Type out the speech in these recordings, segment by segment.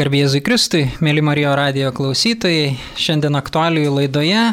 Garbėzui Kristui, mėly Marijo radijo klausytojai, šiandien aktualijų laidoje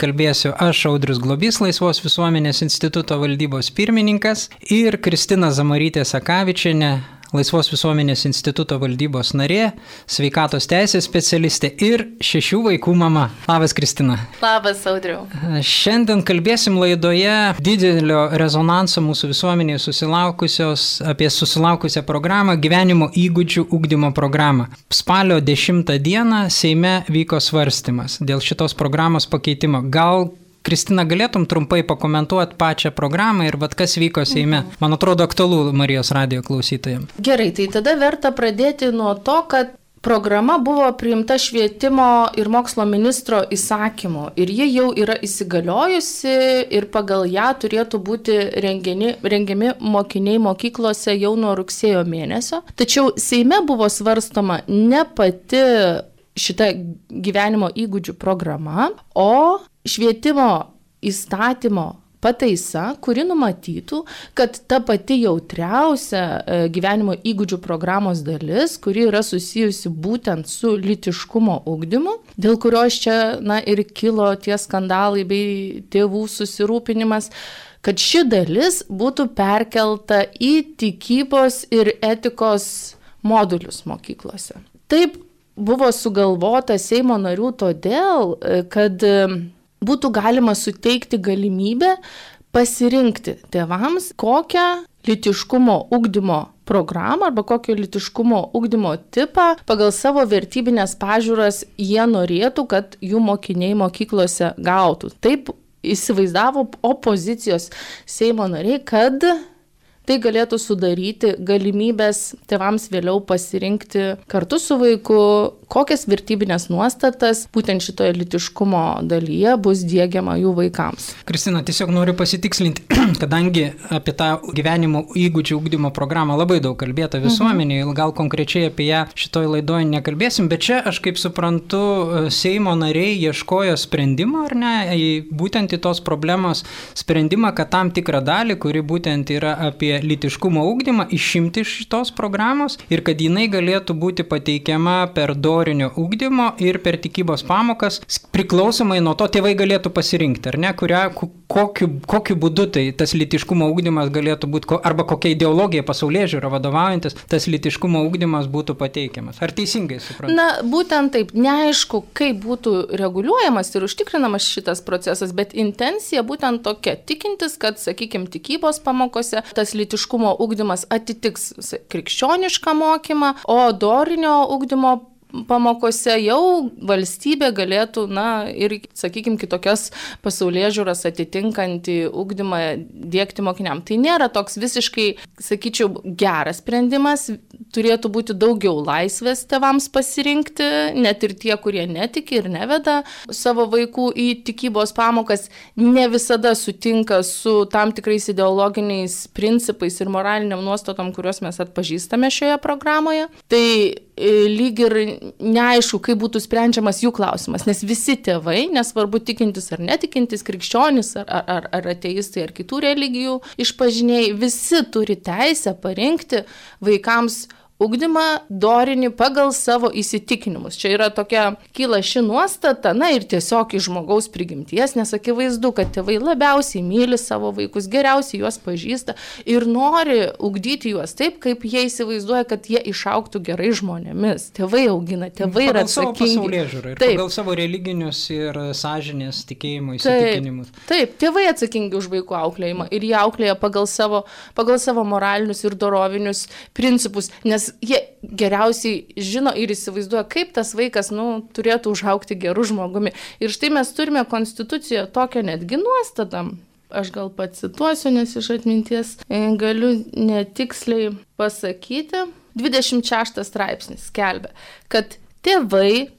kalbėsiu aš, Audrius Globys, Laisvos visuomenės instituto valdybos pirmininkas ir Kristina Zamarytė Sakavičiane, Laisvos visuomenės instituto valdybos narė, sveikatos teisės specialistė ir šešių vaikų mama. Labas, Kristina. Labas, Audriu. Šiandien kalbėsim laidoje didelio rezonanso mūsų visuomenėje susilaukusios, apie susilaukusią programą gyvenimo įgūdžių ugdymo programą. Spalio 10 dieną Seime vyko svarstymas dėl šitos programos pakeitimo. Gal Kristina, galėtum trumpai pakomentuoti pačią programą ir vad kas vyko Seime? Mhm. Man atrodo aktualu Marijos radio klausytojams. Gerai, tai tada verta pradėti nuo to, kad programa buvo priimta švietimo ir mokslo ministro įsakymu ir ji jau yra įsigaliojusi ir pagal ją turėtų būti rengiami, rengiami mokiniai mokyklose jau nuo rugsėjo mėnesio. Tačiau Seime buvo svarstoma ne pati šita gyvenimo įgūdžių programa, o švietimo įstatymo pataisa, kuri numatytų, kad ta pati jautriausia e, gyvenimo įgūdžių programos dalis, kuri yra susijusi būtent su litiškumo ugdymu, dėl kurios čia, na, ir kilo tie skandalai bei tėvų susirūpinimas, kad ši dalis būtų perkelta į tikybos ir etikos modulius mokyklose. Taip buvo sugalvota Seimo narių todėl, e, kad būtų galima suteikti galimybę pasirinkti tėvams, kokią litiškumo ugdymo programą arba kokio litiškumo ugdymo tipą pagal savo vertybinės pažiūras jie norėtų, kad jų mokiniai mokyklose gautų. Taip įsivaizdavo opozicijos Seimo nariai, kad Tai galėtų sudaryti galimybės tėvams vėliau pasirinkti kartu su vaiku, kokias vertybinės nuostatas būtent šitoje litiškumo dalyje bus dėgiama jų vaikams. Kristina, tiesiog noriu pasitikslinti, kadangi apie tą gyvenimo įgūdžių ugdymo programą labai daug kalbėta mhm. visuomenėje, mhm. gal konkrečiai apie ją šitoje laidoje nekalbėsim, bet čia aš kaip suprantu, Seimo nariai ieškojo sprendimo, ar ne, būtent į tos problemos sprendimą, kad tam tikrą dalį, kuri būtent yra apie apie litiškumo ūkdymą išimti iš šitos programos ir kad jinai galėtų būti pateikiama per dorinio ūkdymo ir per tikybos pamokas, priklausomai nuo to tėvai galėtų pasirinkti, ar ne, kuria, kokiu, kokiu būdu tai tas litiškumo ūkdymas galėtų būti, arba kokia ideologija pasaulyje žiūra vadovaujantis, tas litiškumo ūkdymas būtų pateikiamas. Ar teisingai suprantu? Na, būtent taip, neaišku, kaip būtų reguliuojamas ir užtikrinamas šitas procesas, bet intencija būtent tokia, tikintis, kad, sakykime, tikybos pamokose tas lytiškumo ugdymas atitiks krikščionišką mokymą, o dorinio ugdymo pamokose jau valstybė galėtų, na, ir, sakykime, kitokias pasaulyje žiūras atitinkantį ugdymą dėkti mokiniam. Tai nėra toks visiškai, sakyčiau, geras sprendimas, turėtų būti daugiau laisvės tevams pasirinkti, net ir tie, kurie netiki ir neveda savo vaikų į tikybos pamokas, ne visada sutinka su tam tikrais ideologiniais principais ir moraliniam nuostatom, kuriuos mes atpažįstame šioje programoje. Tai lyg ir neaišku, kaip būtų sprendžiamas jų klausimas, nes visi tėvai, nesvarbu tikintis ar netikintis, krikščionis ar, ar, ar ateistai ar kitų religijų išpažiniai, visi turi teisę parinkti vaikams ugdymą dorinį pagal savo įsitikinimus. Čia yra tokia kyla ši nuostata, na ir tiesiog iš žmogaus prigimties, nes akivaizdu, kad tėvai labiausiai myli savo vaikus, geriausiai juos pažįsta ir nori ugdyti juos taip, kaip jie įsivaizduoja, kad jie išauktų gerai žmonėmis. Tėvai augina, tėvai yra atsakingi. Taip, pagal savo religinius ir sąžinės tikėjimo įsitikinimus. Taip, taip, tėvai atsakingi už vaikų auklėjimą ir jie auklėja pagal savo, pagal savo moralinius ir dorovinius principus, nes jie geriausiai žino ir įsivaizduoja, kaip tas vaikas, nu, turėtų užaukti gerų žmogumi. Ir štai mes turime konstitucijoje tokią netgi nuostatą. Aš gal pacituosiu, nes iš atminties e, galiu netiksliai pasakyti. 26 straipsnis skelbia, kad tėvai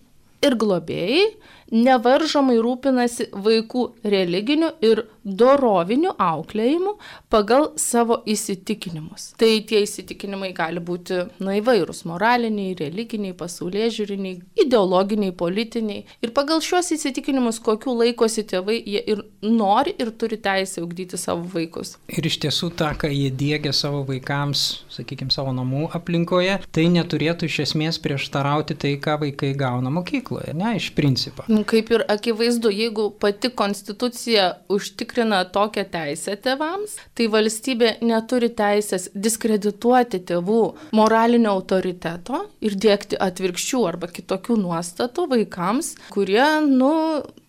ir globėjai nevaržomai rūpinasi vaikų religiniu ir doroviniu auklėjimu pagal savo įsitikinimus. Tai tie įsitikinimai gali būti na įvairūs - moraliniai, religiniai, pasaulyje žiūriniai, ideologiniai, politiniai. Ir pagal šiuos įsitikinimus, kokiu laikosi tėvai, jie ir nori ir turi teisę ugdyti savo vaikus. Ir iš tiesų tą, ką jie dėgia savo vaikams, sakykime, savo namų aplinkoje, tai neturėtų iš esmės prieštarauti tai, ką vaikai gauna mokykloje, ne, iš principo. Kaip ir akivaizdu, jeigu pati konstitucija užtikrina tokią teisę tėvams, tai valstybė neturi teisės diskredituoti tėvų moralinio autoriteto ir dėkti atvirkščių arba kitokių nuostatų vaikams, kurie, nu,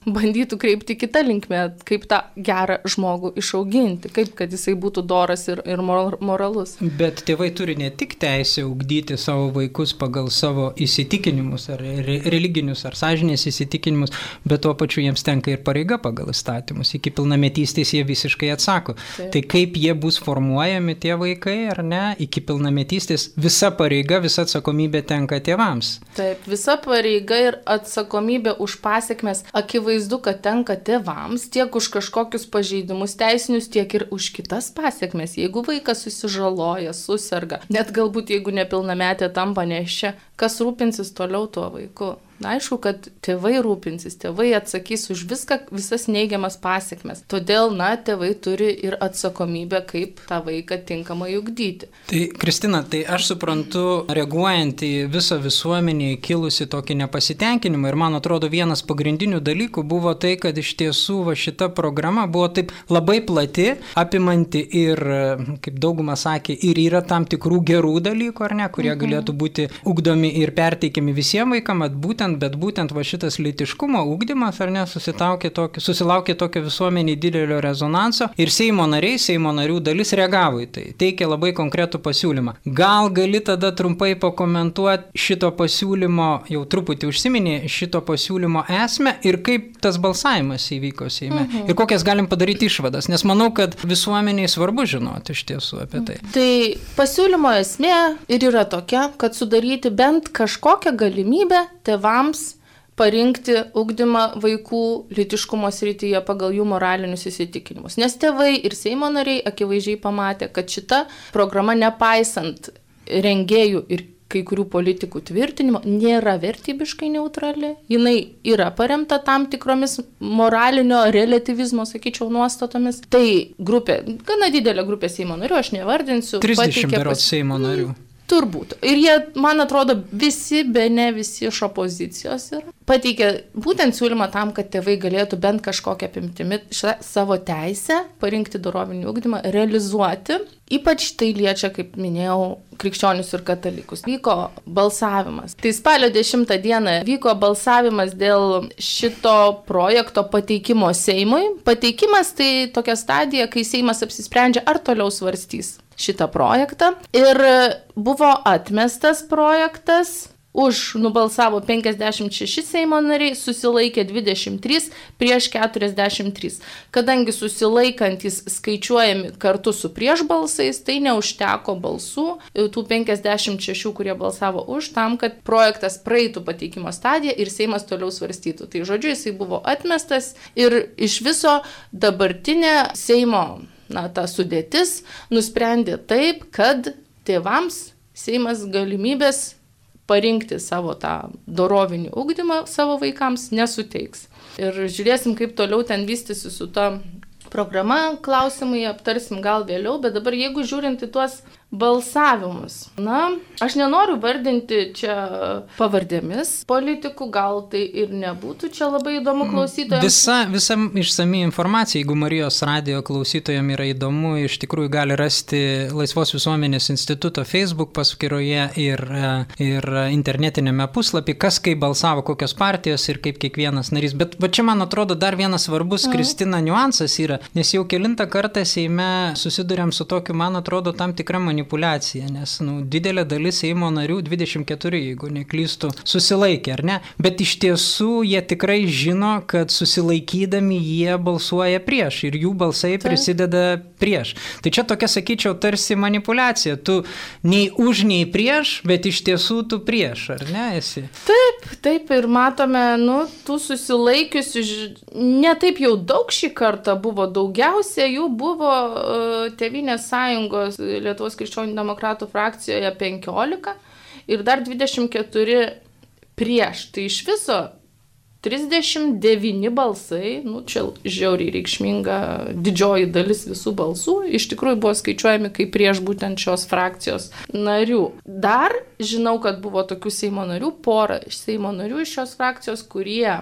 bandytų kreipti kitą linkmę, kaip tą gerą žmogų išauginti, kaip kad jisai būtų doras ir, ir moralus. Bet tėvai turi ne tik teisę ugdyti savo vaikus pagal savo įsitikinimus, ar religinius, ar sąžinės įsitikinimus, bet tuo pačiu jiems tenka ir pareiga pagal įstatymus. Iki pilnametystės jie visiškai atsako. Taip. Tai kaip jie bus formuojami tie vaikai, ar ne, iki pilnametystės visa pareiga, visa atsakomybė tenka tėvams. Taip, visa pareiga ir atsakomybė už pasiekmes akivaizdžiai akivaizdu, kad tenka tėvams tiek už kažkokius pažeidimus teisinius, tiek ir už kitas pasiekmes. Jeigu vaikas susižaloja, susirga, net galbūt jeigu nepilnametė tampa neščia, kas rūpinsis toliau tuo vaiku? Na, aišku, kad tėvai rūpinsis, tėvai atsakys už viską, visas neigiamas pasiekmes. Todėl, na, tėvai turi ir atsakomybę, kaip tą vaiką tinkamai ugdyti. Tai, Kristina, tai aš suprantu, reaguojant į visą visuomenį kilusi tokį nepasitenkinimą ir man atrodo vienas pagrindinių dalykų buvo tai, kad iš tiesų va, šita programa buvo taip labai plati, apimanti ir, kaip dauguma sakė, ir yra tam tikrų gerų dalykų, ar ne, kurie mhm. galėtų būti ugdomi ir perteikiami visiems vaikams, būtent būtent, bet būtent va šitas litiškumo ūkdymas, ar ne, tokį, susilaukė tokio visuomeniai didelio rezonanso ir Seimo nariai, Seimo narių dalis reagavo į tai, teikė labai konkretų pasiūlymą. Gal gali tada trumpai pakomentuoti šito pasiūlymo, jau truputį užsiminė, šito pasiūlymo esmę ir kaip tas balsavimas įvyko Seime mhm. ir kokias galim padaryti išvadas, nes manau, kad visuomeniai svarbu žinoti iš tiesų apie tai. Tai pasiūlymo esmė ir yra tokia, kad sudaryti bent kažkokią galimybę tėvams parinkti ugdymą vaikų litiškumo srityje pagal jų moralinius įsitikinimus. Nes tėvai ir Seimo nariai akivaizdžiai pamatė, kad šita programa, nepaisant rengėjų ir kai kurių politikų tvirtinimo, nėra vertybiškai neutrali. Jis yra paremta tam tikromis moralinio relativizmo, sakyčiau, nuostatomis. Tai grupė, gana didelė grupė Seimo narių, aš nevardinsiu. 30 berots Seimo narių. Mm, Turbūt. Ir jie, man atrodo, visi, be ne visi iš opozicijos yra. Pateikė būtent siūlymą tam, kad tėvai galėtų bent kažkokią apimtimi savo teisę parinkti dorovinį ūkdymą, realizuoti. Ypač tai liečia, kaip minėjau, krikščionius ir katalikus. Vyko balsavimas. Tai spalio 10 dieną vyko balsavimas dėl šito projekto pateikimo Seimui. Pateikimas tai tokia stadija, kai Seimas apsisprendžia, ar toliau svarstys šitą projektą. Ir buvo atmestas projektas, už nubalsavo 56 Seimo nariai, susilaikė 23 prieš 43. Kadangi susilaikantis skaičiuojami kartu su prieš balsais, tai neužteko balsų tų 56, kurie balsavo už, tam, kad projektas praeitų pateikimo stadiją ir Seimas toliau svarstytų. Tai žodžiu, jisai buvo atmestas ir iš viso dabartinė Seimo na, ta sudėtis nusprendė taip, kad tėvams Seimas galimybės parinkti savo tą dorovinį ugdymą savo vaikams nesuteiks. Ir žiūrėsim, kaip toliau ten vystysi su ta programa, klausimai aptarsim gal vėliau, bet dabar jeigu žiūrint į tuos balsavimus. Na, aš nenoriu vardinti čia pavardėmis politikų, gal tai ir nebūtų čia labai įdomu mm, klausytojams. Visa, visa išsami informacija, jeigu Marijos radio klausytojams yra įdomu, iš tikrųjų gali rasti Laisvos visuomenės instituto Facebook paskyroje ir, ir internetinėme puslapį, kas kaip balsavo, kokios partijos ir kaip kiekvienas narys. Bet va čia man atrodo dar vienas svarbus, mhm. Kristina, niuansas yra, nes jau kilintą kartą Seime susidurėm su tokiu, man atrodo, tam tikra manipulacija manipulacija, nes nu, didelė dalis Seimo narių, 24, jeigu neklystų, susilaikė, ar ne? Bet iš tiesų jie tikrai žino, kad susilaikydami jie balsuoja prieš ir jų balsai Taip. prisideda prieš. Tai čia tokia, sakyčiau, tarsi manipulacija. Tu nei už, nei prieš, bet iš tiesų tu prieš, ar ne esi? Taip, taip ir matome, nu, tų susilaikiusių, ne taip jau daug šį kartą buvo, daugiausia jų buvo uh, Tevinės sąjungos Lietuvos krikščionių demokratų frakcijoje 15 ir dar 24 prieš. Tai iš viso 39 balsai, nu, čia žiauriai reikšminga didžioji dalis visų balsų, iš tikrųjų buvo skaičiuojami kaip prieš būtent šios frakcijos narių. Dar žinau, kad buvo tokių Seimo narių, pora iš Seimo narių iš šios frakcijos, kurie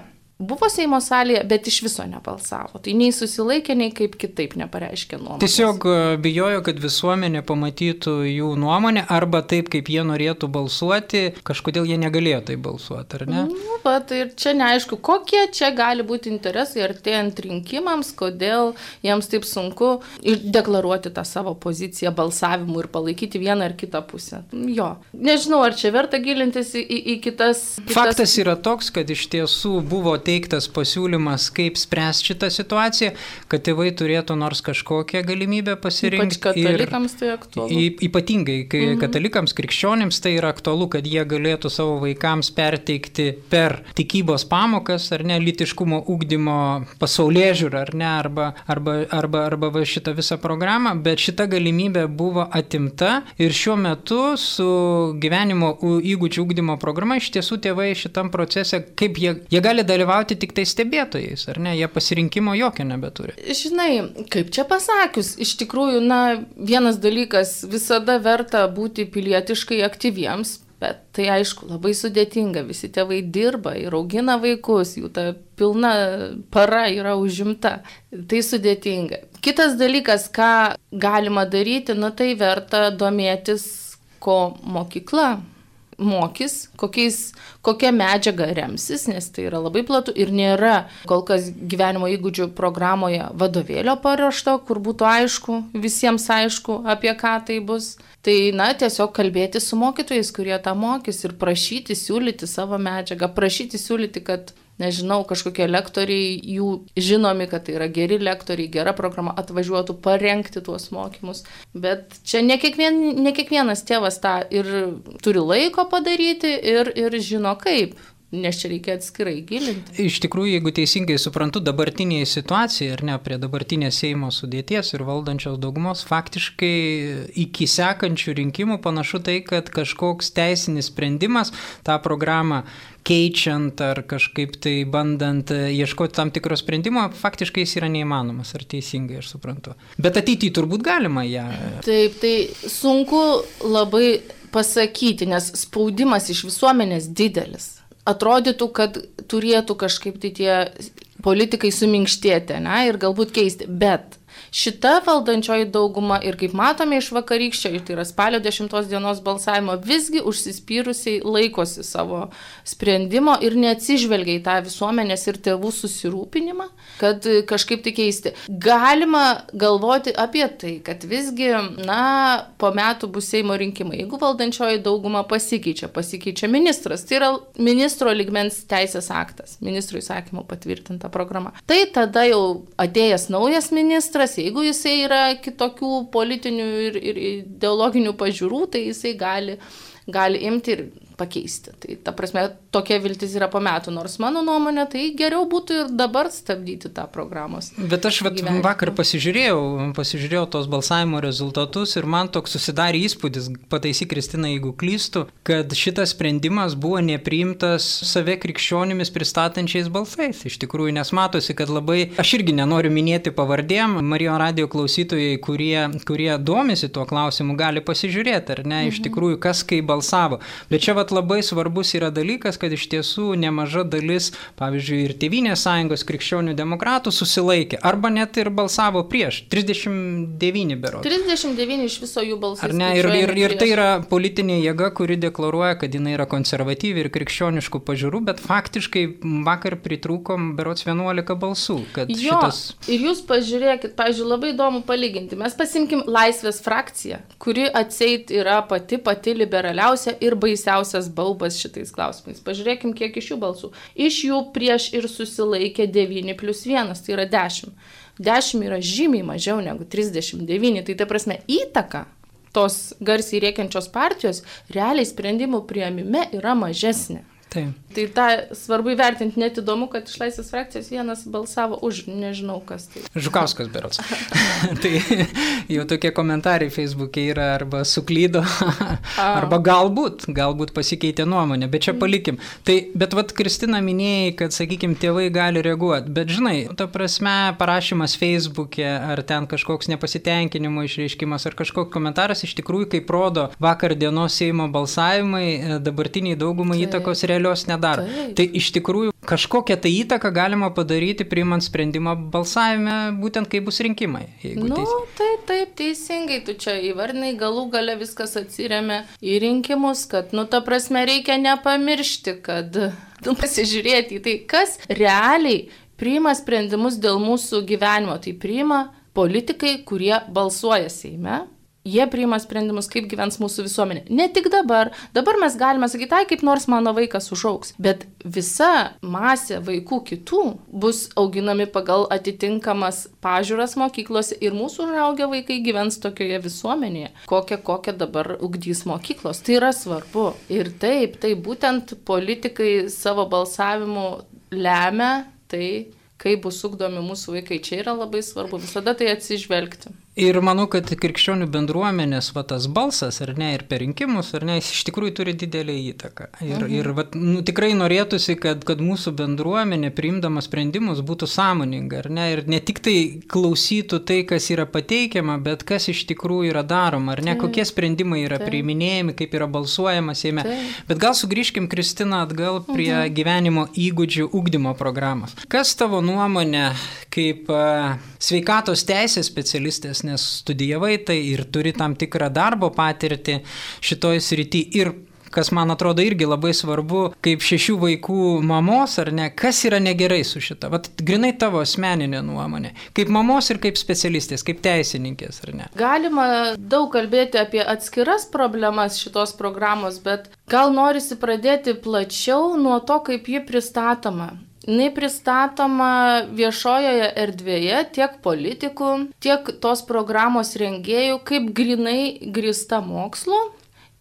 buvo Seimo salėje, bet iš viso nebalsavo. Tai nei susilaikė, nei kaip kitaip nepareiškė nuomonę. Tiesiog e, bijojo, kad visuomenė pamatytų jų nuomonę arba taip, kaip jie norėtų balsuoti, kažkodėl jie negalėjo tai balsuoti, ar ne? Nu, bet ir čia neaišku, kokie čia gali būti interesai artėjant rinkimams, kodėl jiems taip sunku deklaruoti tą savo poziciją balsavimu ir palaikyti vieną ar kitą pusę. Jo. Nežinau, ar čia verta gilintis į, į, į kitas, kitas. Faktas yra toks, kad iš tiesų buvo tai pateiktas pasiūlymas, kaip spręsti šitą situaciją, kad tėvai turėtų nors kažkokią galimybę pasirinkti. Ypač katalikams tai aktualu. Y, ypatingai, kai mhm. katalikams, krikščionims tai yra aktualu, kad jie galėtų savo vaikams perteikti per tikybos pamokas, ar ne, litiškumo ūkdymo pasaulyje žiūrą, ar ne, arba, arba, arba, arba va, šitą visą programą, bet šita galimybė buvo atimta ir šiuo metu su gyvenimo įgūdžių ūkdymo programa iš tiesų tėvai šitam procese, kaip jie, jie gali dalyvauti dalyvauti tik tai stebėtojais, ar ne? Jie pasirinkimo jokio nebeturi. Žinai, kaip čia pasakius, iš tikrųjų, na, vienas dalykas visada verta būti pilietiškai aktyviems, Bet tai aišku, labai sudėtinga, visi tėvai dirba ir augina vaikus, jų ta pilna para yra užimta. Tai sudėtinga. Kitas dalykas, ką galima daryti, na tai verta domėtis, ko mokykla mokys, kokiais, kokia medžiaga remsis, nes tai yra labai platu ir nėra kol kas gyvenimo įgūdžių programoje vadovėlio paruošto, kur būtų aišku, visiems aišku, apie ką tai bus. Tai, na, tiesiog kalbėti su mokytojais, kurie tą mokys ir prašyti, siūlyti savo medžiagą, prašyti, siūlyti, kad nežinau, kažkokie lektoriai, jų žinomi, kad tai yra geri lektoriai, gera programa, atvažiuotų parengti tuos mokymus. Bet čia ne, kiekvien, ne kiekvienas tėvas tą ir turi laiko padaryti ir, ir žino kaip. Nes čia reikia atskirai gilinti. Iš tikrųjų, jeigu teisingai suprantu, dabartinėje situacijoje ir ne prie dabartinės Seimo sudėties ir valdančios daugumos, faktiškai iki sekančių rinkimų panašu tai, kad kažkoks teisinis sprendimas tą programą keičiant ar kažkaip tai bandant e, ieškoti tam tikro sprendimo, faktiškai jis yra neįmanomas, ar teisingai aš suprantu. Bet ateityje turbūt galima ją. Taip, tai sunku labai pasakyti, nes spaudimas iš visuomenės didelis. Atrodytų, kad turėtų kažkaip tai tie politikai suminkštėti, ne, ir galbūt keisti, bet Šita valdančioji dauguma ir kaip matome iš vakarykščio, tai yra spalio 10 dienos balsavimo, visgi užsispyrusiai laikosi savo sprendimo ir neatsižvelgia į tą visuomenės ir tėvų susirūpinimą, kad kažkaip tai keisti. Galima galvoti apie tai, kad visgi, na, po metų bus Seimo rinkimai. Jeigu valdančioji dauguma pasikeičia, pasikeičia ministras, tai yra ministro ligmens teisės aktas, ministro įsakymo patvirtinta programa. Tai tada jau atėjęs naujas ministras, Jeigu jisai yra kitokių politinių ir, ir ideologinių pažiūrų, tai jisai gali, gali imti ir pakeisti. Tai ta prasme, tokia viltis yra po metų, nors mano nuomonė, tai geriau būtų ir dabar stabdyti tą programos. Bet aš vat, vakar pasižiūrėjau, pasižiūrėjau tos balsavimo rezultatus ir man toks susidarė įspūdis, pataisyk Kristina, jeigu klystu, kad šitas sprendimas buvo nepriimtas save krikščionimis pristatančiais balsais. Iš tikrųjų, nes matosi, kad labai, aš irgi nenoriu minėti pavardėm, Marijo radio klausytojai, kurie, kurie domisi tuo klausimu, gali pasižiūrėti, ar ne, mhm. iš tikrųjų, kas kaip balsavo. Bet čia va vat, labai svarbus yra dalykas, kad iš tiesų nemaža dalis, pavyzdžiui, ir Tevinės sąjungos krikščionių demokratų susilaikė, arba net ir balsavo prieš. 39 berods. 39 iš viso jų balsų. Ar ne? Ir, ir, ir tai yra politinė jėga, kuri deklaruoja, kad jinai yra konservatyvi ir krikščioniškų pažiūrų, bet faktiškai vakar pritrūkom berods 11 balsų. Jo, šitas... Ir jūs pažiūrėkit, pažiūrėjau, labai įdomu palyginti. Mes pasimkim Laisvės frakciją, kuri atseit yra pati pati liberaliausia ir baisiausias baubas šitais klausimais. Pažiūrėkim, kiek iš jų balsų. Iš jų prieš ir susilaikė 9 plus 1, tai yra 10. 10 yra žymiai mažiau negu 39, tai ta prasme įtaka tos garsiai rėkiančios partijos realiai sprendimų prieimime yra mažesnė. Taip. Tai tą svarbu įvertinti, net įdomu, kad iš laisvės frakcijos vienas balsavo už, nežinau kas tai. Žukauskas berots. tai jau tokie komentarai Facebook'e yra arba suklydo, arba galbūt, galbūt pasikeitė nuomonė, bet čia palikim. Tai, bet vad Kristina minėjai, kad, sakykime, tėvai gali reaguoti, bet žinai, ta prasme, parašymas Facebook'e ar ten kažkoks nepasitenkinimo išreiškimas ar kažkoks komentaras iš tikrųjų, kaip rodo vakar dienos Seimo balsavimai, dabartiniai daugumai įtakos realiai realios nedaro. Taip. Tai iš tikrųjų kažkokią tai įtaką galima padaryti, priimant sprendimą balsavime, būtent kai bus rinkimai. Nu, teis... taip, taip, teisingai, tu čia įvardinai, galų gale viskas atsiriame į rinkimus, kad, nu, ta prasme, reikia nepamiršti, kad, nu, pasižiūrėti į tai, kas realiai priima sprendimus dėl mūsų gyvenimo. Tai priima politikai, kurie balsuoja Seime, Jie priima sprendimus, kaip gyvens mūsų visuomenė. Ne tik dabar. Dabar mes galime sakyti, tai kaip nors mano vaikas užauks. Bet visa masė vaikų kitų bus auginami pagal atitinkamas pažiūras mokyklose ir mūsų užaugę vaikai gyvens tokioje visuomenėje, kokią, kokią dabar ugdys mokyklos. Tai yra svarbu. Ir taip, tai būtent politikai savo balsavimu lemia tai, kaip bus ugdomi mūsų vaikai. Čia yra labai svarbu visada tai atsižvelgti. Ir manau, kad krikščionių bendruomenės va, tas balsas, ar ne, ir per rinkimus, ar ne, jis iš tikrųjų turi didelį įtaką. Ir, mhm. ir va, nu, tikrai norėtųsi, kad, kad mūsų bendruomenė priimdama sprendimus būtų sąmoninga, ar ne, ir ne tik tai klausytų tai, kas yra pateikiama, bet kas iš tikrųjų yra daroma, ar ne, Taip. kokie sprendimai yra Taip. priiminėjami, kaip yra balsuojama Seime. Bet gal sugrįžkim, Kristina, atgal prie mhm. gyvenimo įgūdžių ugdymo programos. Kas tavo nuomonė, kaip uh, sveikatos teisės specialistės, nes studijavai tai ir turi tam tikrą darbo patirtį šitoj srity ir kas man atrodo irgi labai svarbu, kaip šešių vaikų mamos ar ne, kas yra negerai su šita. Vat grinai tavo asmeninė nuomonė. Kaip mamos ir kaip specialistės, kaip teisininkės ar ne. Galima daug kalbėti apie atskiras problemas šitos programos, bet gal norisi pradėti plačiau nuo to, kaip ji pristatoma. Jis pristatoma viešojoje erdvėje tiek politikų, tiek tos programos rengėjų kaip grinai grįsta mokslu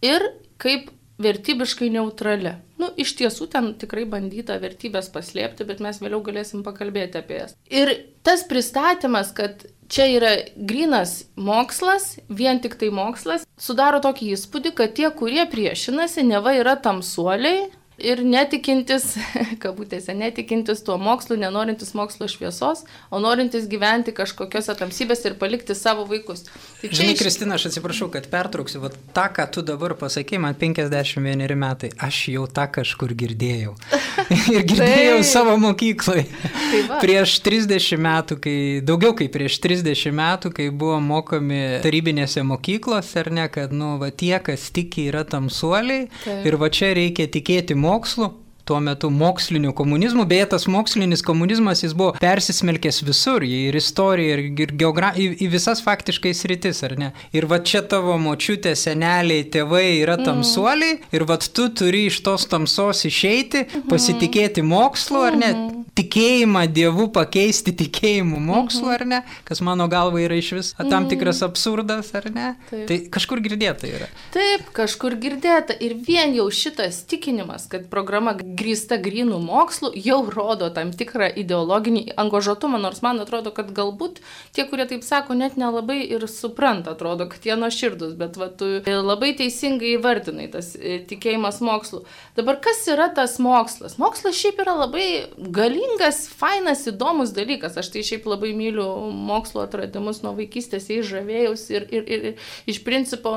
ir kaip vertybiškai neutrali. Nu, iš tiesų ten tikrai bandyta vertybės paslėpti, bet mes vėliau galėsim pakalbėti apie jas. Ir tas pristatymas, kad čia yra grinas mokslas, vien tik tai mokslas, sudaro tokį įspūdį, kad tie, kurie priešinasi, neva yra tamsuoliai, ir netikintis, kabutėse, netikintis tuo mokslu, nenorintis mokslo šviesos, o norintis gyventi kažkokiose tamsybėse ir palikti savo vaikus. Tai Žinai, iš... Kristina, aš atsiprašau, kad pertrauksiu, bet tą, ką tu dabar pasakai, man 51 metai, aš jau tą kažkur girdėjau. ir girdėjau tai... savo mokykloje. Tai va. prieš 30 metų, kai, daugiau kaip prieš 30 metų, kai buvo mokomi tarybinėse mokyklose, ar ne, kad, nu, va tie, kas tiki, yra tamsuoliai Taip. ir va čia reikia tikėti mokslu mokslu, tuo metu moksliniu komunizmu, beje, tas mokslinis komunizmas jis buvo persismelkęs visur, ir istoriją, ir, ir geografiją, į, į visas faktiškai sritis, ar ne? Ir va čia tavo močiutė, seneliai, tėvai yra mhm. tamsuoliai, mm. ir va tu turi iš tos tamsos išeiti, mm. pasitikėti mokslu, ar ne? Mm. Tikėjimą dievų pakeisti tikėjimu mokslu, mm. ar ne? Kas mano galva yra iš vis tam tikras absurdas, ar ne? Taip. Tai kažkur girdėta yra. Taip, kažkur girdėta. Ir vien jau šitas tikinimas, kad programa grįsta grinų mokslu, jau rodo tam tikrą ideologinį angažuotumą, nors man atrodo, kad galbūt tie, kurie taip sako, net nelabai ir supranta, atrodo, kad jie nuoširdus, bet va, tu labai teisingai įvardinai tas e, tikėjimas mokslu. Dabar kas yra tas mokslas? Mokslas šiaip yra labai galingas fainas, įdomus dalykas. Aš tai šiaip labai myliu mokslo atradimus nuo vaikystės, jais žavėjausi ir, ir, ir, ir iš principo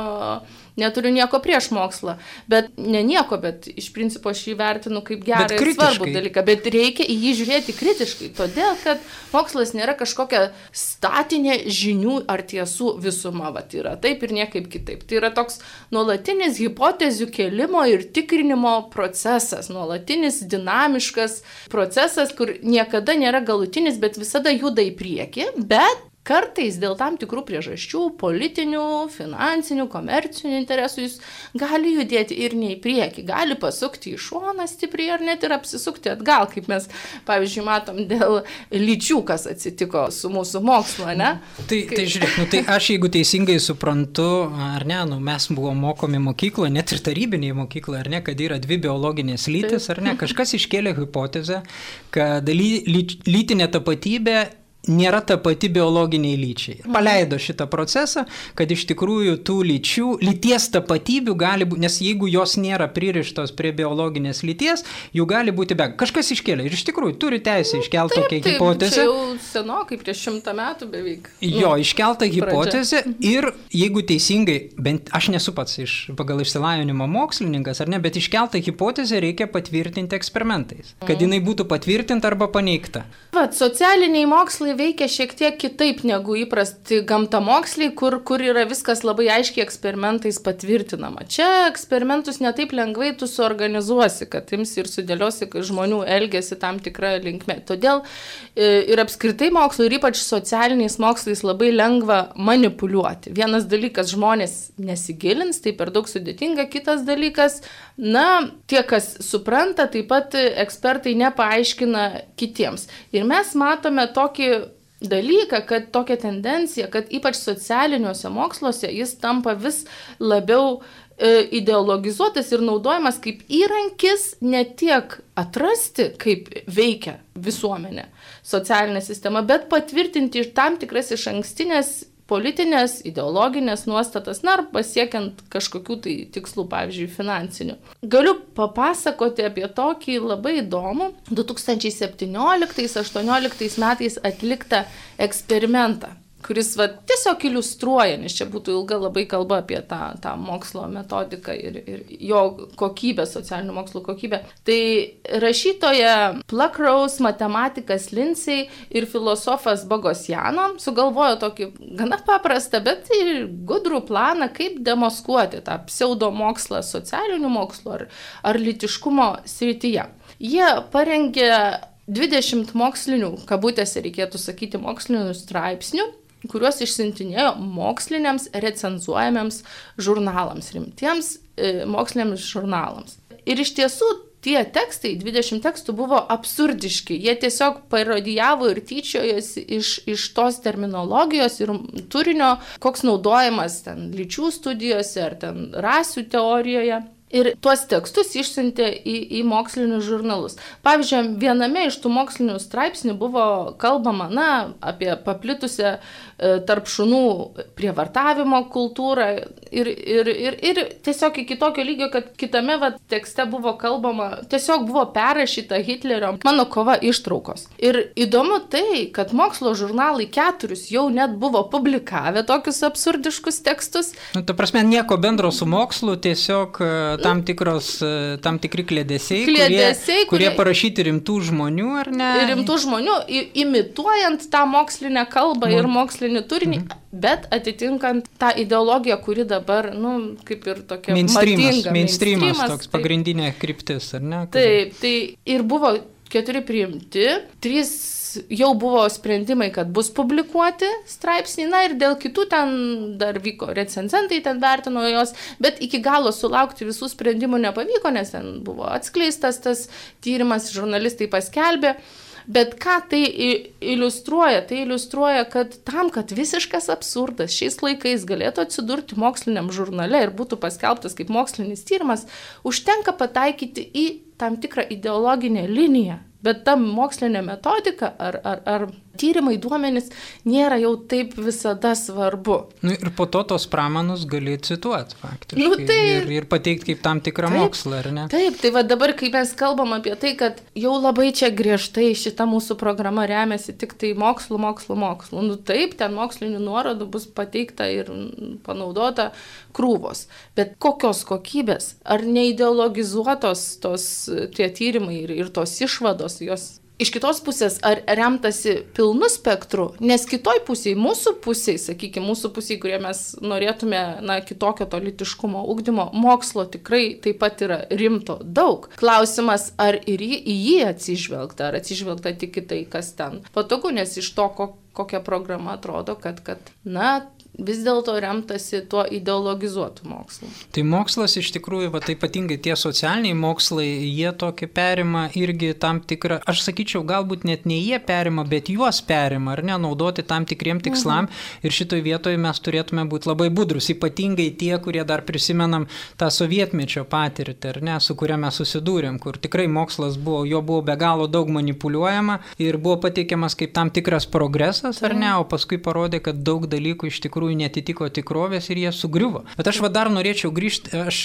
neturiu nieko prieš mokslą, bet ne nieko, bet iš principo aš jį vertinu kaip gerą ir svarbų dalyką, bet reikia į jį žiūrėti kritiškai, todėl kad mokslas nėra kažkokia statinė žinių ar tiesų visuma, va, tai yra taip ir niekaip kitaip. Tai yra toks nuolatinis hipotezių kelimo ir tikrinimo procesas, nuolatinis dinamiškas procesas, kur niekada nėra galutinis, bet visada juda į priekį, bet Kartais dėl tam tikrų priežasčių, politinių, finansinių, komercinių interesų jis gali judėti ir ne į priekį, gali pasukti į šoną stipriai ar net ir apsisukti atgal, kaip mes, pavyzdžiui, matom dėl lyčių, kas atsitiko su mūsų mokslo, ne? Tai, Kai... tai žiūrėk, nu, tai aš jeigu teisingai suprantu, ar ne, nu, mes buvome mokomi mokykloje, net ir tarybinėje mokykloje, ar ne, kad yra dvi biologinės lytis, ar ne, kažkas iškėlė hipotezę, kad ly, ly, lytinė tapatybė nėra ta pati biologiniai lyčiai. Mhm. Paleido šitą procesą, kad iš tikrųjų tų lyčių, lyties tapatybių gali būti, nes jeigu jos nėra pririštos prie biologinės lyties, jų gali būti be. Kažkas iškėlė ir iš tikrųjų turi teisę iškelti tokią hipotezę. Jau senokai, prieš šimtą metų beveik. Jo, nu, iškelta hipotezė mhm. ir jeigu teisingai, bent aš nesu pats iš, pagal išsilavinimo mokslininkas ar ne, bet iškeltą hipotezę reikia patvirtinti eksperimentais, kad mhm. jinai būtų patvirtinta arba paneigta. Vat, socialiniai mokslai veikia šiek tiek kitaip negu įprasti gamtamoksliai, kur, kur yra viskas labai aiškiai eksperimentais patvirtinama. Čia eksperimentus netaip lengvai tu suorganizuosi, kad imsi ir sudėliosi, žmonių elgesi tam tikrą linkmę. Todėl e, ir apskritai mokslo, ir ypač socialiniais mokslais labai lengva manipuliuoti. Vienas dalykas žmonės nesigilins, tai per daug sudėtinga, kitas dalykas, na, tie, kas supranta, taip pat ekspertai nepaaiškina kitiems. Ir mes matome tokį dalyką, kad tokia tendencija, kad ypač socialiniuose moksluose jis tampa vis labiau e, ideologizuotas ir naudojamas kaip įrankis ne tiek atrasti, kaip veikia visuomenė, socialinė sistema, bet patvirtinti tam tikras iš ankstinės politinės, ideologinės nuostatas, na, ar pasiekiant kažkokių tai tikslų, pavyzdžiui, finansinių. Galiu papasakoti apie tokį labai įdomų 2017-2018 metais atliktą eksperimentą kuris va, tiesiog iliustruoja, nes čia būtų ilga labai kalba apie tą, tą mokslo metodiką ir, ir jo kokybę, socialinių mokslų kokybę. Tai rašytoja Pluckrose, matematikas Lindsay ir filosofas Bogosjano sugalvojo tokį gana paprastą, bet ir gudrų planą, kaip demaskuoti tą pseudomokslą socialinių mokslų ar, ar litiškumo srityje. Jie parengė 20 mokslinių, kabutėse reikėtų sakyti, mokslinių straipsnių kuriuos išsintinėjo moksliniams recenzuojamiems žurnalams, rimtiems e, moksliniams žurnalams. Ir iš tiesų tie tekstai, 20 tekstų buvo absurdiški. Jie tiesiog parodijavo ir tyčiojosi iš, iš tos terminologijos ir turinio, koks naudojamas ten lyčių studijose ar ten rasių teorijoje. Ir tuos tekstus išsiuntė į, į mokslinius žurnalus. Pavyzdžiui, viename iš tų mokslinių straipsnių buvo kalbama, na, apie paplitusią E, tarp šunų prievartavimo kultūrą ir, ir, ir, ir tiesiog iki tokio lygio, kad kitame va, tekste buvo kalbama, tiesiog buvo perrašyta Hitlerio mano kova ištraukos. Ir įdomu tai, kad mokslo žurnalai keturis jau net buvo publikavę tokius absurdiškus tekstus. Nu, ta prasme, nieko bendro su mokslu, tiesiog e, tam, tikros, e, tam tikri klėdėsiai, klėdėsiai kurie, kurie, kurie parašyti rimtų žmonių, ar ne? Rimtų žmonių, imituojant tą mokslinę kalbą nu. ir mokslinį turinį, mhm. bet atitinkant tą ideologiją, kuri dabar, nu, kaip ir tokia mainstreamas, mainstreamas, mainstreamas toks tai, pagrindinė kryptis, ar ne? Taip, tai ir buvo keturi priimti, trys jau buvo sprendimai, kad bus publikuoti straipsniai, na ir dėl kitų ten dar vyko recenzentai, ten vertino jos, bet iki galo sulaukti visų sprendimų nepavyko, nes ten buvo atskleistas tas tyrimas, žurnalistai paskelbė. Bet ką tai iliustruoja? Tai iliustruoja, kad tam, kad visiškas absurdas šiais laikais galėtų atsidurti moksliniam žurnale ir būtų paskelbtas kaip mokslinis tyrimas, užtenka pataikyti į tam tikrą ideologinę liniją. Bet ta mokslinė metodika ar, ar, ar tyrimai, duomenys nėra jau taip visada svarbu. Nu, ir po to tos pramanus gali cituoti faktiškai. Nu, tai, ir, ir pateikti kaip tam tikrą taip, mokslą, ar ne? Taip, tai va dabar, kai mes kalbam apie tai, kad jau labai čia griežtai šita mūsų programa remiasi tik tai mokslu, mokslu, mokslu. Nu taip, ten mokslinių nuorodų bus pateikta ir panaudota krūvos. Bet kokios kokybės? Ar neideologizuotos tos tie tyrimai ir, ir tos išvados, jos Iš kitos pusės, ar remtasi pilnu spektru, nes kitoj pusėje, mūsų pusėje, sakykime, mūsų pusėje, kurie mes norėtume, na, kitokio to litiškumo ugdymo, mokslo tikrai taip pat yra rimto daug. Klausimas, ar ir į, į jį atsižvelgta, ar atsižvelgta tik į tai, kas ten patogu, nes iš to, ko, kokia programa atrodo, kad, kad na, vis dėlto remtasi tuo ideologizuotu mokslu. Tai mokslas iš tikrųjų, va, tai ypatingai tie socialiniai mokslai, jie tokį perima irgi tam tikrą, aš sakyčiau, galbūt net ne jie perima, bet juos perima, ar ne, naudoti tam tikriem tikslam. Mhm. Ir šitoj vietoje mes turėtume būti labai budrus, ypatingai tie, kurie dar prisimenam tą sovietmečio patirtį, ar ne, su kuria mes susidūrėm, kur tikrai mokslas buvo, jo buvo be galo daug manipuliuojama ir buvo pateikiamas kaip tam tikras progresas, ar ne, o paskui parodė, kad daug dalykų iš tikrųjų tikrųjų netitiko tikrovės ir jie sugriuvo. Bet aš va dar norėčiau grįžti aš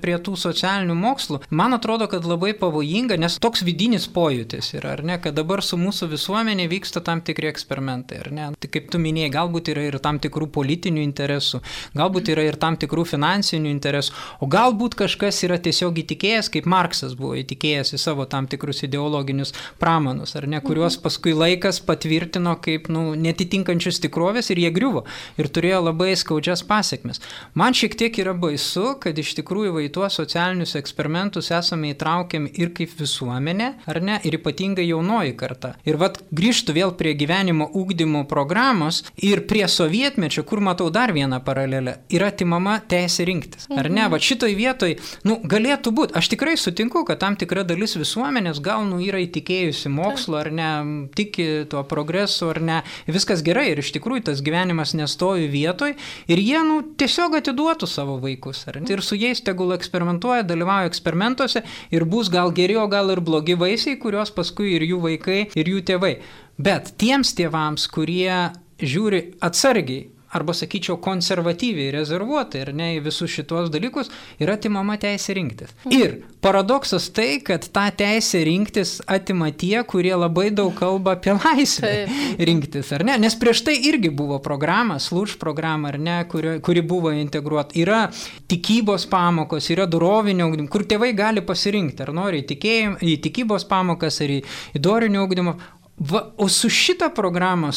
prie tų socialinių mokslų. Man atrodo, kad labai pavojinga, nes toks vidinis pojūtis yra, ar ne, kad dabar su mūsų visuomenė vyksta tam tikri eksperimentai, ar ne. Tai kaip tu minėjai, galbūt yra ir tam tikrų politinių interesų, galbūt yra ir tam tikrų finansinių interesų, o galbūt kažkas yra tiesiog įtikėjęs, kaip Marksas buvo įtikėjęs į savo tam tikrus ideologinius pramanus, ar ne, kuriuos paskui laikas patvirtino kaip nu, netitinkančius tikrovės ir jie griuvo. Ir turėjo turėjo labai skaudžias pasiekmes. Man šiek tiek yra baisu, kad iš tikrųjų į tuos socialinius eksperimentus esame įtraukiami ir kaip visuomenė, ar ne, ir ypatingai jaunoji karta. Ir vad grįžtų vėl prie gyvenimo ūkdymo programos ir prie sovietmečio, kur matau dar vieną paralelę, yra atimama teisė rinktis. Ar ne, va šitoj vietoj, nu, galėtų būti, aš tikrai sutinku, kad tam tikra dalis visuomenės gal, nu, yra įtikėjusi mokslo, ar ne, tiki tuo progresu, ar ne, viskas gerai ir iš tikrųjų tas gyvenimas nestovi vietoj ir jie, nu, tiesiog atiduotų savo vaikus. Ar, ir su jais tegul eksperimentuoja, dalyvauja eksperimentuose ir bus gal geri, o gal ir blogi vaisiai, kuriuos paskui ir jų vaikai, ir jų tėvai. Bet tiems tėvams, kurie žiūri atsargiai arba sakyčiau konservatyviai rezervuotai ir ne į visus šitos dalykus, yra atimama teisė rinktis. Ir paradoksas tai, kad tą teisę rinktis atima tie, kurie labai daug kalba apie laisvę Taip. rinktis, ar ne? Nes prieš tai irgi buvo programa, služ programa, ar ne, kuri, kuri buvo integruota. Yra tikybos pamokos, yra dorovinio ugdymo, kur tėvai gali pasirinkti, ar nori į, tikėjim, į tikybos pamokas, ar į, į dorinio ugdymo. Va, o su šita programa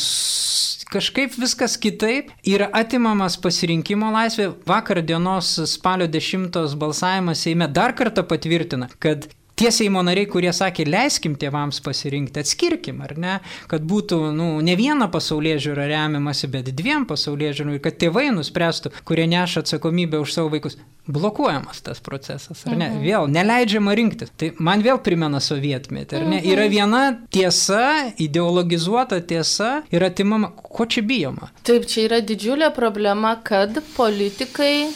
kažkaip viskas kitaip, yra atimamas pasirinkimo laisvė. Vakar dienos spalio 10 balsavimas Seime dar kartą patvirtina, kad tie Seimo nariai, kurie sakė, leiskim tėvams pasirinkti, atskirkim, ar ne, kad būtų nu, ne viena pasaulyje žiūra remiamasi, bet dviem pasaulyje žiūrų ir kad tėvai nuspręstų, kurie neša atsakomybę už savo vaikus. Blokuojamas tas procesas, ar ne? Mhm. Vėl neleidžiama rinktis. Tai man vėl primena sovietmetį, ar ne? Mhm. Yra viena tiesa, ideologizuota tiesa ir atimama, ko čia bijoma. Taip, čia yra didžiulė problema, kad politikai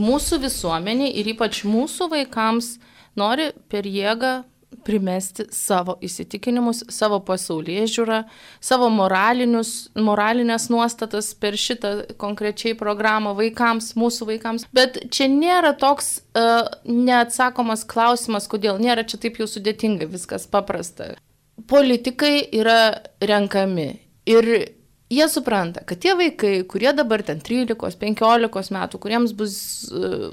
mūsų visuomeniai ir ypač mūsų vaikams nori per jėgą primesti savo įsitikinimus, savo pasaulyje žiūrą, savo moralinės nuostatas per šitą konkrečiai programą vaikams, mūsų vaikams. Bet čia nėra toks uh, neatsakomas klausimas, kodėl nėra čia taip jau sudėtinga, viskas paprasta. Politikai yra renkami ir jie supranta, kad tie vaikai, kurie dabar ten 13-15 metų, kuriems bus uh,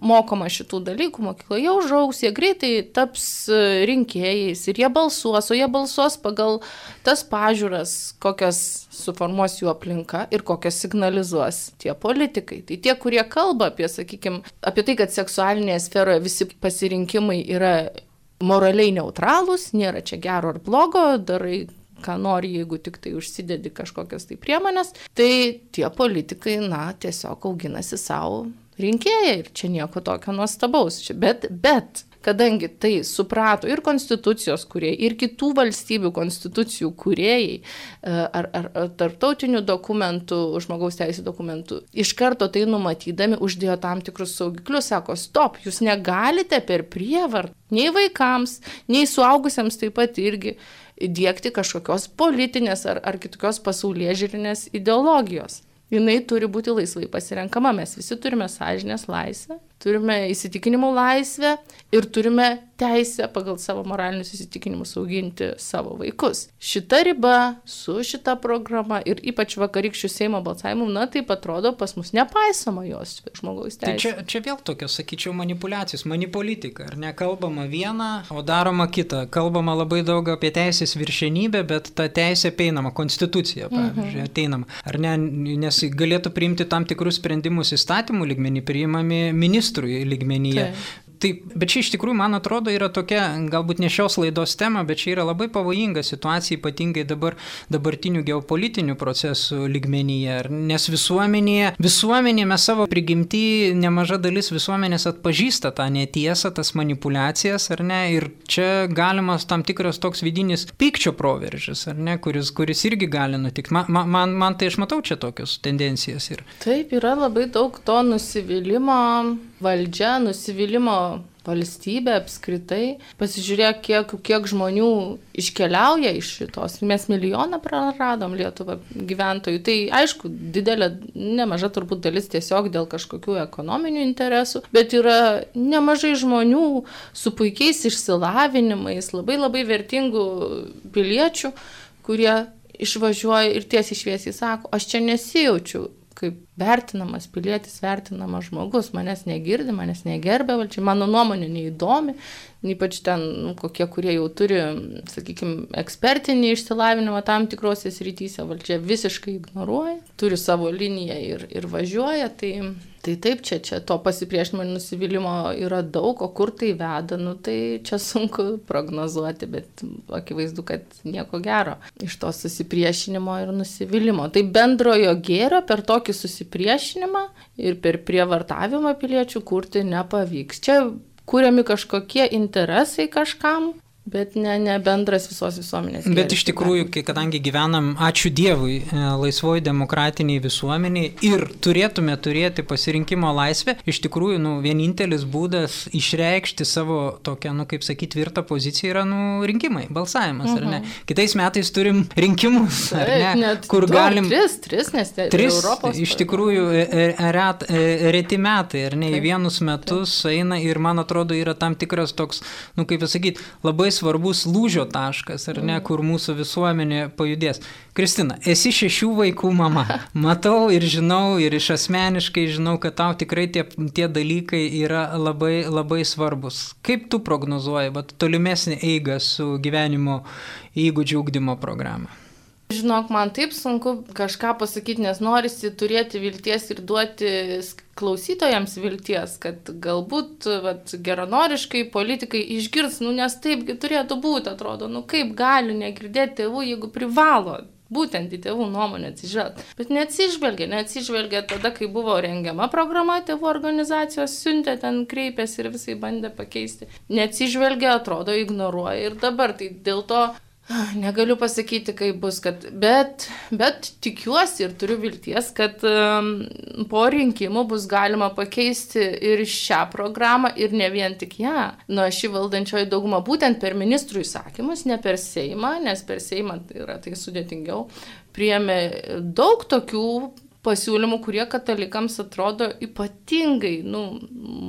mokoma šitų dalykų mokykloje, jie užaugs, jie greitai taps uh, rinkėjais ir jie balsuos, o jie balsuos pagal tas pažiūras, kokias suformuos jų aplinka ir kokias signalizuos tie politikai. Tai tie, kurie kalba apie, sakykime, apie tai, kad seksualinėje sferoje visi pasirinkimai yra moraliai neutralūs, nėra čia gero ar blogo, darai ką nori, jeigu tik tai užsidedi kažkokias tai priemonės, tai tie politikai, na, tiesiog auginasi savo rinkėją ir čia nieko tokio nuostabaus. Bet, bet kadangi tai suprato ir konstitucijos kuriejai, ir kitų valstybių konstitucijų kuriejai, e, ar, ar, ar tarptautinių dokumentų, žmogaus teisų dokumentų, iš karto tai numatydami uždėjo tam tikrus saugiklius, sako, stop, jūs negalite per prievartą nei vaikams, nei suaugusiems taip pat irgi įdėkti kažkokios politinės ar, ar kitokios pasaulyje žiūrinės ideologijos. Jis turi būti laisvai pasirenkama, mes visi turime sąžinės laisvę turime įsitikinimų laisvę ir turime teisę pagal savo moralinius įsitikinimus auginti savo vaikus. Šita riba su šita programa ir ypač vakarykščių Seimo balsavimų, na taip atrodo, pas mus nepaisoma jos žmogaus teisės. Tai čia, čia vėl tokios, sakyčiau, manipulacijos, manipolitika, ar ne? Kalbama viena, o daroma kita. Kalbama labai daug apie teisės viršenybę, bet ta teisė peinama, konstitucija, pavyzdžiui, mhm. ateinama. Ar ne, nes galėtų priimti tam tikrus sprendimus įstatymų lygmenį, priimami ministrų lygmenyje. Tai. Taip, bet čia iš tikrųjų, man atrodo, yra tokia, galbūt ne šios laidos tema, bet čia yra labai pavojinga situacija, ypatingai dabar dabartinių geopolitinių procesų lygmenyje. Nes visuomenėje, visuomenėje mes savo prigimtį, nemaža dalis visuomenės atpažįsta tą netiesą, tas manipulacijas, ar ne? Ir čia galimas tam tikras toks vidinis pykčio proveržis, ar ne, kuris, kuris irgi gali nutikti. Man, man, man tai aš matau čia tokius tendencijas. Ir... Taip, yra labai daug to nusivylimą valdžia, nusivylimą valstybė apskritai. Pasižiūrėk, kiek, kiek žmonių iškeliauja iš šitos. Mes milijoną praradom Lietuvą gyventojų. Tai aišku, didelė, nemaža turbūt dalis tiesiog dėl kažkokių ekonominių interesų, bet yra nemažai žmonių su puikiais išsilavinimais, labai labai vertingų piliečių, kurie išvažiuoja ir tiesiai šviesiai sako, aš čia nesijaučiu kaip vertinamas pilietis, vertinamas žmogus, manęs negirdi, manęs negerbė valdžia, mano nuomonė neįdomi, ypač ten nu, kokie, kurie jau turi, sakykime, ekspertinį išsilavinimą tam tikrose srityse, valdžia visiškai ignoruoja, turi savo liniją ir, ir važiuoja, tai, tai taip, čia, čia to pasipriešinimo ir nusivylimo yra daug, o kur tai veda, nu, tai čia sunku prognozuoti, bet akivaizdu, kad nieko gero iš to susipriešinimo ir nusivylimo. Tai bendrojo gėrio per tokį susipriešinimą ir per prievartavimą piliečių kurti nepavyks. Čia kuriami kažkokie interesai kažkam, Bet ne, ne bendras visos visuomenės. Gėris, Bet iš tikrųjų, kadangi gyvenam, ačiū Dievui, e, laisvoji demokratiniai visuomeniai ir turėtume turėti pasirinkimo laisvę, iš tikrųjų, nu, vienintelis būdas išreikšti savo tokią, nu, kaip sakyti, tvirtą poziciją yra, nu, rinkimai, balsavimas, -huh. ar ne? Mhm. Kitais metais turim rinkimus, ar ne? Net kur du, galim. Tris, tris, nes tai tris, Europos. Iš tikrųjų, e, e, ret, reti metai, ar ne? Į vienus metus Taip. eina ir man atrodo yra tam tikras toks, nu, kaip pasakyti, labai svarbus lūžio taškas, ar ne, kur mūsų visuomenė pajudės. Kristina, esi šešių vaikų mama. Matau ir žinau, ir iš asmeniškai žinau, kad tau tikrai tie, tie dalykai yra labai, labai svarbus. Kaip tu prognozuoji tolimesnį eigą su gyvenimo įgūdžių ugdymo programą? Žinok, man taip sunku kažką pasakyti, nes norisi turėti vilties ir duoti klausytojams vilties, kad galbūt vat, geranoriškai politikai išgirs, nu nes taipgi turėtų būti, atrodo, nu kaip gali negirdėti tėvų, jeigu privalo būtent į tėvų nuomonę atsižvelgti. Bet neatsižvelgia, neatsižvelgia tada, kai buvo rengiama programa, tėvų organizacijos siuntė ten, kreipėsi ir visai bandė pakeisti. Neatsižvelgia, atrodo, ignoruoja ir dabar. Tai dėl to Negaliu pasakyti, kaip bus, kad, bet, bet tikiuosi ir turiu vilties, kad um, po rinkimų bus galima pakeisti ir šią programą ir ne vien tik ją. Nu, ši valdančioji dauguma būtent per ministrų įsakymus, ne per Seimą, nes per Seimą tai yra tai sudėtingiau, priėmė daug tokių pasiūlymų, kurie katalikams atrodo ypatingai, nu,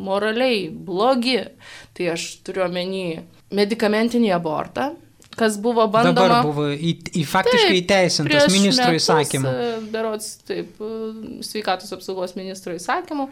moraliai blogi. Tai aš turiu omeny medicamentinį abortą, kas buvo bandoma. Dabar buvo į, į faktiškai taip, įteisintas ministro įsakymu. E, berots, taip, e, sveikatos apsaugos ministro įsakymu.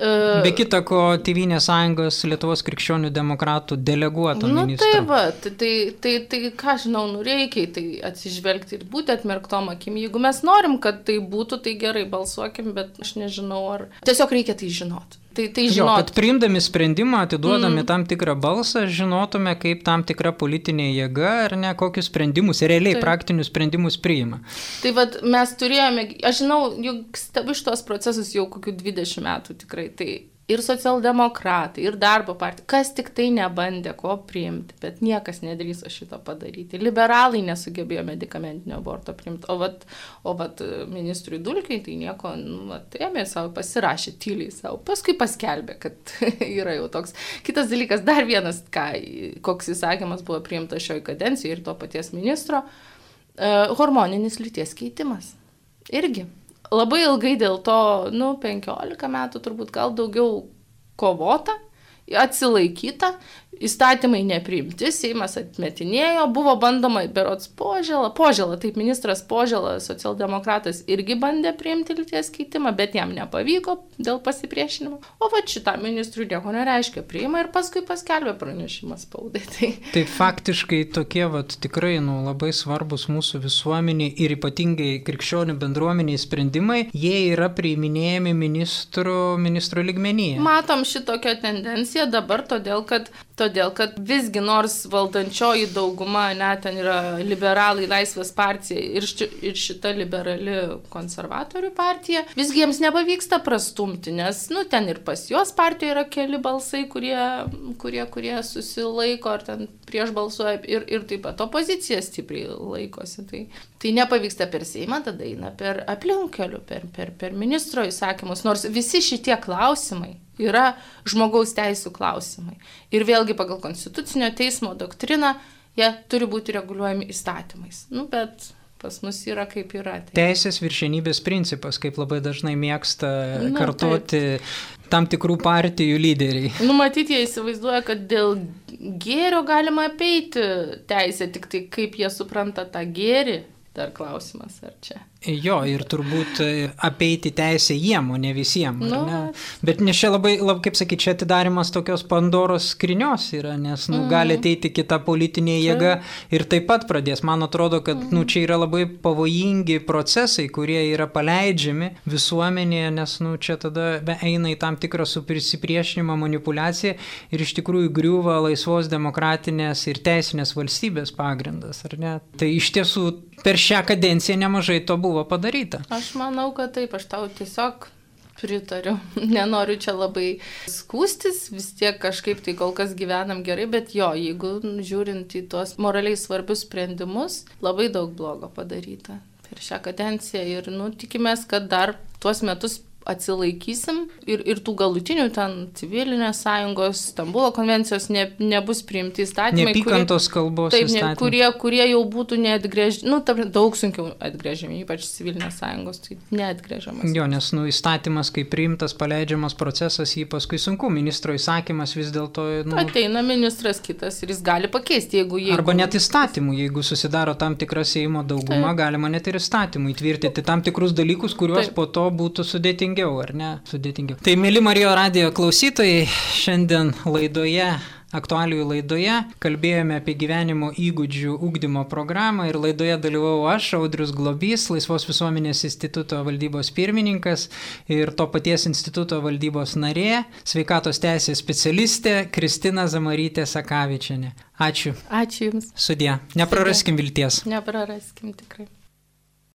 E, Be kita ko, Tevinės sąjungos Lietuvos krikščionių demokratų deleguoto nu, ministro. Tai va, tai, tai, tai, tai ką žinau, nu reikia tai atsižvelgti ir būti atmerktom akim. Jeigu mes norim, kad tai būtų, tai gerai balsuokim, bet aš nežinau, ar tiesiog reikia tai žinoti. Tai, tai žinot. Jo, kad priimdami sprendimą, atiduodami mm. tam tikrą balsą, žinotume, kaip tam tikra politinė jėga ar ne, kokius sprendimus, realiai tai. praktinius sprendimus priima. Tai vad mes turėjome, aš žinau, juk stebiu šitos procesus jau kokiu 20 metų tikrai, tai ir socialdemokratai, ir darbo partija, kas tik tai nebandė ko priimti, bet niekas nedrįso šito padaryti. Liberalai nesugebėjo medicamentinio aborto priimti, o vat, o vat ministrui Dulkiai tai nieko, nu, vat, ėmė savo, pasirašė tyliai savo, paskui paskelbė, kad yra jau toks. Kitas dalykas, dar vienas, ką, koks įsakymas buvo priimtas šioje kadencijoje ir to paties ministro, e, hormoninis lyties keitimas. Irgi labai ilgai dėl to, nu, 15 metų turbūt gal daugiau kovota, atsilaikyta, įstatymai nepriimti, Seimas atmetinėjo, buvo bandoma berots požėlą, požėlą, taip ministras požėlą, socialdemokratas irgi bandė priimti lyties keitimą, bet jam nepavyko dėl pasipriešinimo. O va šitam ministrui nieko nereiškia, priima ir paskui paskelbė pranešimą spaudai. Tai, tai faktiškai tokie vat, tikrai nu, labai svarbus mūsų visuomeniai ir ypatingai krikščionių bendruomeniai sprendimai, jie yra priiminėjami ministro, ministro ligmenyje. Matom šitokią tendenciją dabar, todėl kad todėl kad visgi nors valdančioji dauguma, net ten yra liberalai, laisvės partija ir, ši, ir šita liberali konservatorių partija, visgi jiems nepavyksta prastumti, nes, nu, ten ir pas juos partijoje yra keli balsai, kurie, kurie, kurie susilaiko ar ten prieš balsuoja ir, ir taip pat opozicija stipriai laikosi. Tai, tai nepavyksta per Seimą, tada eina per aplinkelių, per, per, per ministro įsakymus, nors visi šitie klausimai yra žmogaus teisų klausimai. Ir vėlgi pagal Konstitucinio teismo doktriną jie turi būti reguliuojami įstatymais. Nu, bet pas mus yra kaip yra. Tai... Teisės viršenybės principas, kaip labai dažnai mėgsta nu, kartoti taip. tam tikrų partijų lyderiai. Numatyti jie įsivaizduoja, kad dėl gėrio galima apeiti teisę, tik tai kaip jie supranta tą gėrį, dar klausimas ar čia. Jo, ir turbūt e, apeiti teisę jiem, o ne visiems. Nu, ne? Bet nes čia labai, lab, kaip sakyti, čia atidarimas tokios Pandoros skrinios yra, nes nu, mm. gali ateiti kita politinė jėga ir taip pat pradės. Man atrodo, kad mm. nu, čia yra labai pavojingi procesai, kurie yra paleidžiami visuomenėje, nes nu, čia tada eina į tam tikrą suprisipriešinimą manipulaciją ir iš tikrųjų griūva laisvos demokratinės ir teisinės valstybės pagrindas? Tai iš tiesų per šią kadenciją nemažai to buvo buvo padaryta. Aš manau, kad taip, aš tau tiesiog pritariu. Nenoriu čia labai skūstis, vis tiek kažkaip tai kol kas gyvenam gerai, bet jo, jeigu žiūrint į tuos moraliai svarbius sprendimus, labai daug blogo padaryta per šią kadenciją ir, nu, tikimės, kad dar tuos metus atsilaikysim ir, ir tų galutinių ten civilinės sąjungos, Stambulo konvencijos ne, nebus priimti įstatymai. Nepykantos kurie, kalbos. Taip, ne, kurie, kurie jau būtų neatgrėžiami, nu, ta, daug sunkiau atgrėžiami, ypač civilinės sąjungos, tai neatgrėžiamas. Jo, nes, nu, įstatymas, kai priimtas, paleidžiamas procesas, jį paskui sunku, ministro įsakymas vis dėlto. Nu, Ateina ministras kitas ir jis gali pakeisti, jeigu jie. Arba net įstatymų, jeigu susidaro tam tikra Seimo dauguma, Taip. galima net ir įstatymų įtvirtinti tam tikrus dalykus, kuriuos Taip. po to būtų sudėtingiau sudėtingiau, ar ne? Sudėtingiau. Tai, mėly Marijo radijo klausytojai, šiandien laidoje aktualiųjų laidoje kalbėjome apie gyvenimo įgūdžių ūkdymo programą ir laidoje dalyvau aš, Audrius Globys, Laisvos visuomenės instituto valdybos pirmininkas ir to paties instituto valdybos narė, sveikatos teisės specialistė Kristina Zamarytė Sakavičianė. Ačiū. Ačiū Jums. Sudė. Nepraraskim vilties. Nepraraskim tikrai.